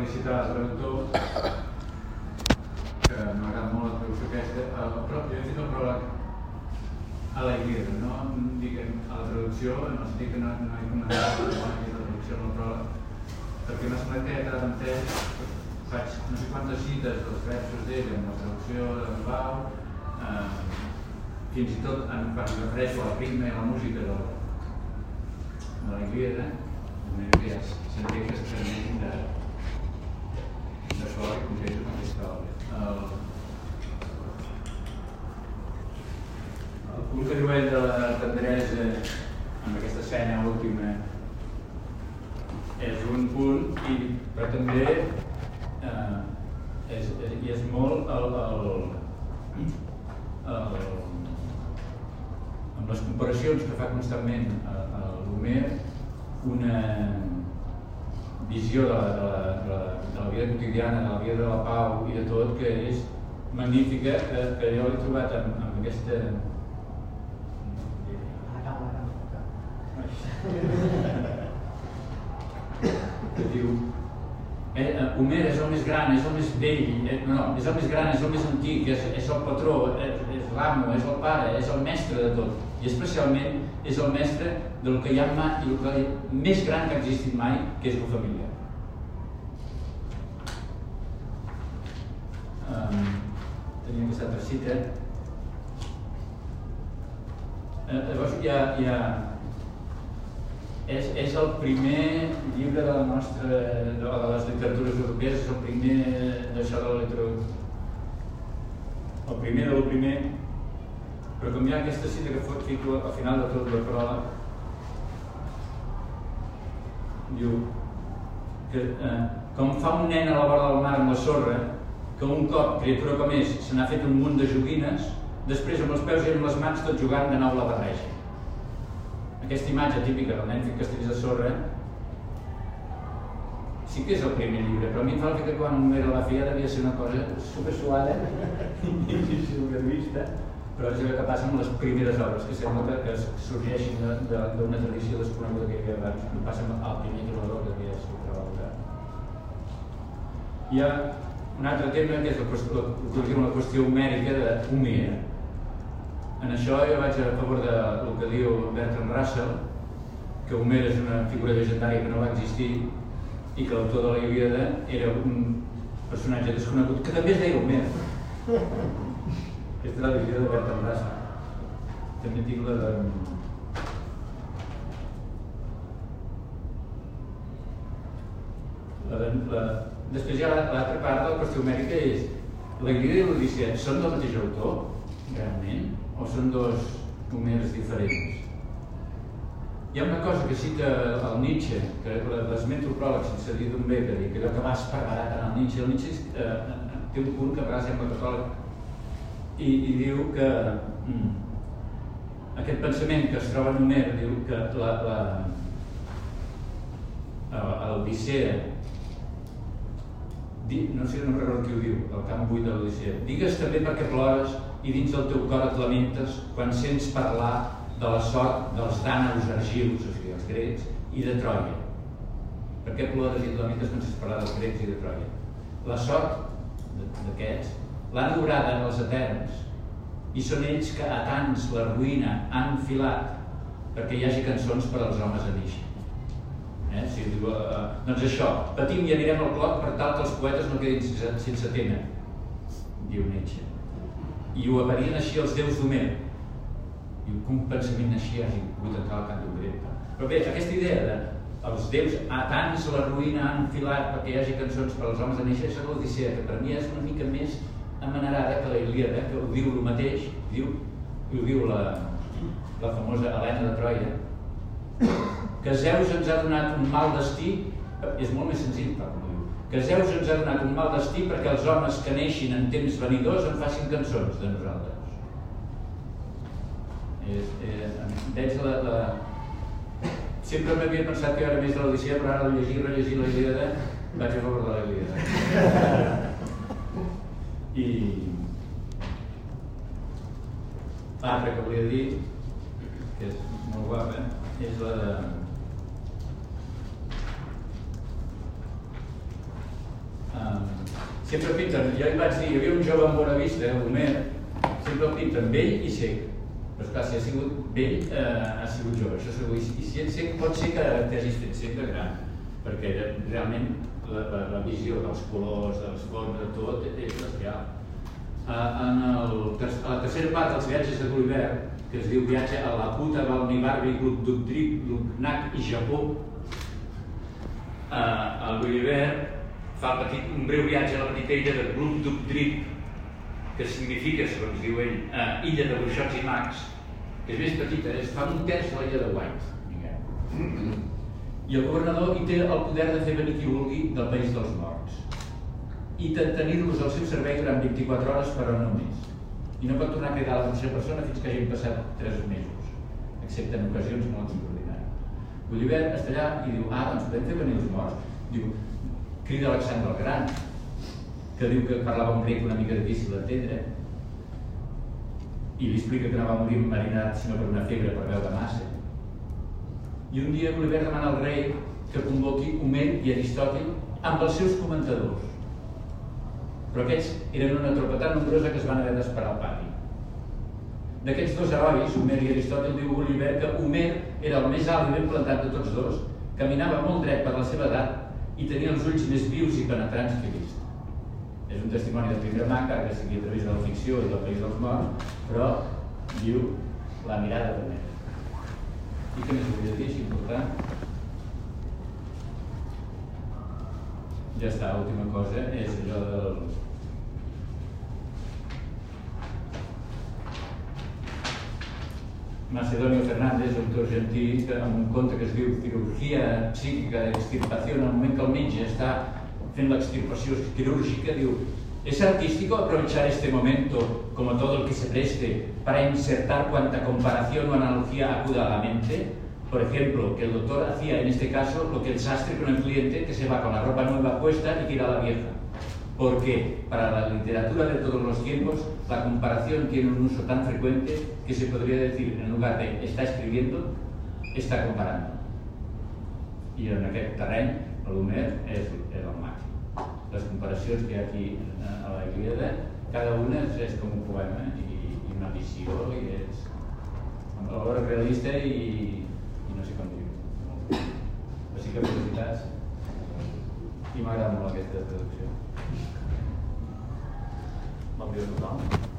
felicitar el traductor, que m'agrada molt la traducció aquesta, el, però jo he fet el pròleg a la Ilíada, no dic a la traducció, en el sentit que no, no he comentat la traducció en el pròleg, perquè m'ha semblat que he quedat entès, faig no sé quantes cites dels versos d'ell en la traducció de Pau, eh, fins i tot en, quan refereixo a la ritme i la música de, de la Ilíada, de manera que ja sentia que s'experimenten de, de sol i concreto amb aquesta obra. El, el punt que diu ell de la tendresa amb aquesta escena última és un punt i, però també eh, és, és, i és molt el, el, el, amb les comparacions que fa constantment l'Homer una visió de la, de, la, de, la, de la vida quotidiana, de la vida de la pau i de tot que és magnífica, que, que jo l'he trobat amb, amb aquesta que diu eh, eh, Homer és el més gran, és el més vell, eh, no, és el més gran, és el més antic, és, és el patró, és, és l'amo, és el pare, és el mestre de tot. I especialment és el mestre del que hi ha mai, el que més gran que ha existit mai, que és la família. Um, tenia aquesta altra cita. Eh, llavors hi ha, hi ha és, és el primer llibre de la nostra, de, de les literatures europees, és el primer d'això de la literatura. El primer de lo primer, però com hi ha aquesta cita que fot fico al final de tot la pròleg, diu que eh, com fa un nen a la vora del mar amb la sorra, que un cop, criatura com és, se n'ha fet un munt de joguines, després amb els peus i amb les mans tot jugant de nou la barreja aquesta imatge típica del nen fent castells de sorra sí que és el primer llibre, però a mi em fa que quan era la filla devia ser una cosa super suada i supervista, però és el que passa amb les primeres obres, que sembla que, que sorgeixin d'una tradició desconeguda que hi havia abans, no passa amb el primer trobador que havia treballat. Hi ha un altre tema que és la la, la qüestió homèrica d'Homer, en això jo vaig a favor del de que diu Bertrand Russell, que Homer és una figura legendària que no va existir i que l'autor de la Ilíada era un personatge desconegut que també es deia Homer. Aquesta és la visió de Bertrand Russell. També tinc la de... La, de, la... Després hi ha l'altra part de la qüestió homèrica és la Ilíada i l'Odissea són del mateix autor, realment? O són dos Homers diferents? Hi ha una cosa que cita el Nietzsche, que l'esmento pròleg sense dir d'on ve, que que allò que va esperar en el Nietzsche. El Nietzsche eh, té un punt que a vegades sembla catòlic i, i diu que mm, aquest pensament que es troba en Homer diu que la, la, l'Odissea no sé, no recordo qui ho diu, el camp buit de l'Odissea. Digues també perquè plores i dins del teu cor et lamentes quan sents parlar de la sort dels dànaus argius, o sigui, els grecs, i de Troia. Per què plores i et lamentes quan sents parlar dels grecs i de Troia? La sort d'aquests l'han obrada en els eterns i són ells que a tants la ruïna han filat perquè hi hagi cançons per als homes a néixer. Eh? Si diu, eh, doncs això, patim i anirem al cloc per tal que els poetes no quedin sense, sense tema, diu Nietzsche i ho avarien així els déus d'Homer. I un pensament així hagi pogut entrar al cant d'Homer. Però bé, aquesta idea de els déus a tants la ruïna han filat perquè hi hagi cançons per als homes a néixer, és l'Odissea, que per mi és una mica més amenarada que la Ilíada, que ho diu el mateix, diu, ho diu la, la famosa Helena de Troia, que Zeus ens ha donat un mal destí, és molt més senzill, però que Zeus ens ha donat un mal destí perquè els homes que neixin en temps venidors en facin cançons de nosaltres. Eh, eh, veig la, la... Sempre m'havia pensat que era més de l'Odissea, però ara llegir, rellegir la Ilíada, vaig a favor de la Ilíada. I... L'altre que volia dir, que és molt guapa, és la de sempre pinten, jo em vaig dir, hi havia un jove en Bona Vista, Homer, sempre el pinten vell i sec. Però esclar, si ha sigut vell, eh, ha sigut jove, això segur. I, si ets sec, pot ser que t'hagis fet de gran, perquè realment la, la, la visió dels colors, dels fons, de tot, és bestial. Uh, en el, a la tercera part dels viatges de Gulliver, que es diu Viatge a la puta Balnibarbi, Glubdubdrip, Lugnac i Japó, uh, el Gulliver fa petit, un breu viatge a la petita illa de Glubdubdrip, que significa, segons diu ell, uh, illa de bruixots i mags, que és més petita, és, fa un terç de l'illa de White. Diguem. I el governador hi té el poder de fer venir qui vulgui del país dels morts i de tenir-los al seu servei durant 24 hores per no més. I no pot tornar a cridar a la mateixa persona fins que hagin passat 3 mesos, excepte en ocasions molt extraordinàries. Gulliver està allà i diu, ah, doncs podem fer venir els morts. Diu, crida Alexandre el Gran, que diu que parlava un grec una mica difícil d'entendre, i li explica que no va morir marinat sinó per una febre per veure massa. I un dia Gulliver demana al rei que convoqui Homer i Aristòtil amb els seus comentadors però aquests eren una tropa tan nombrosa que es van haver d'esperar al pati. D'aquests dos herois, Homer i Aristòtil, diu Gulliver que Homer era el més alt i ben plantat de tots dos, caminava molt dret per la seva edat i tenia els ulls més vius i penetrants que he vist. És un testimoni de primera mà, que sigui a través de la ficció i del País dels Morts, però diu la mirada de Homer. I què més volia dir, és important? Ja està, l'última cosa és allò del, Macedonio Fernández, autor argentí, amb un conte que es diu Cirurgia psíquica d'extirpació, en el moment que el metge està fent l'extirpació quirúrgica, diu ¿Es artístico aprovechar este momento como todo el que se preste para insertar cuanta comparación o analogía acuda a la mente? Por ejemplo, que el doctor hacía en este caso lo que el sastre con el cliente que se va con la ropa nueva puesta y tira la vieja porque para la literatura de todos los tiempos la comparación tiene un uso tan frecuente que se podría decir, en lugar de está escribiendo, está comparando. I en aquest terreny l'Homer és, és el màxim. Les comparacions que aquí a la Ilíada, cada una és, és com un poema i, i una visió i és alhora realista i no sé com dir-ho. Així que felicitats i m'agrada molt aquesta traducció. Bon dia a tothom.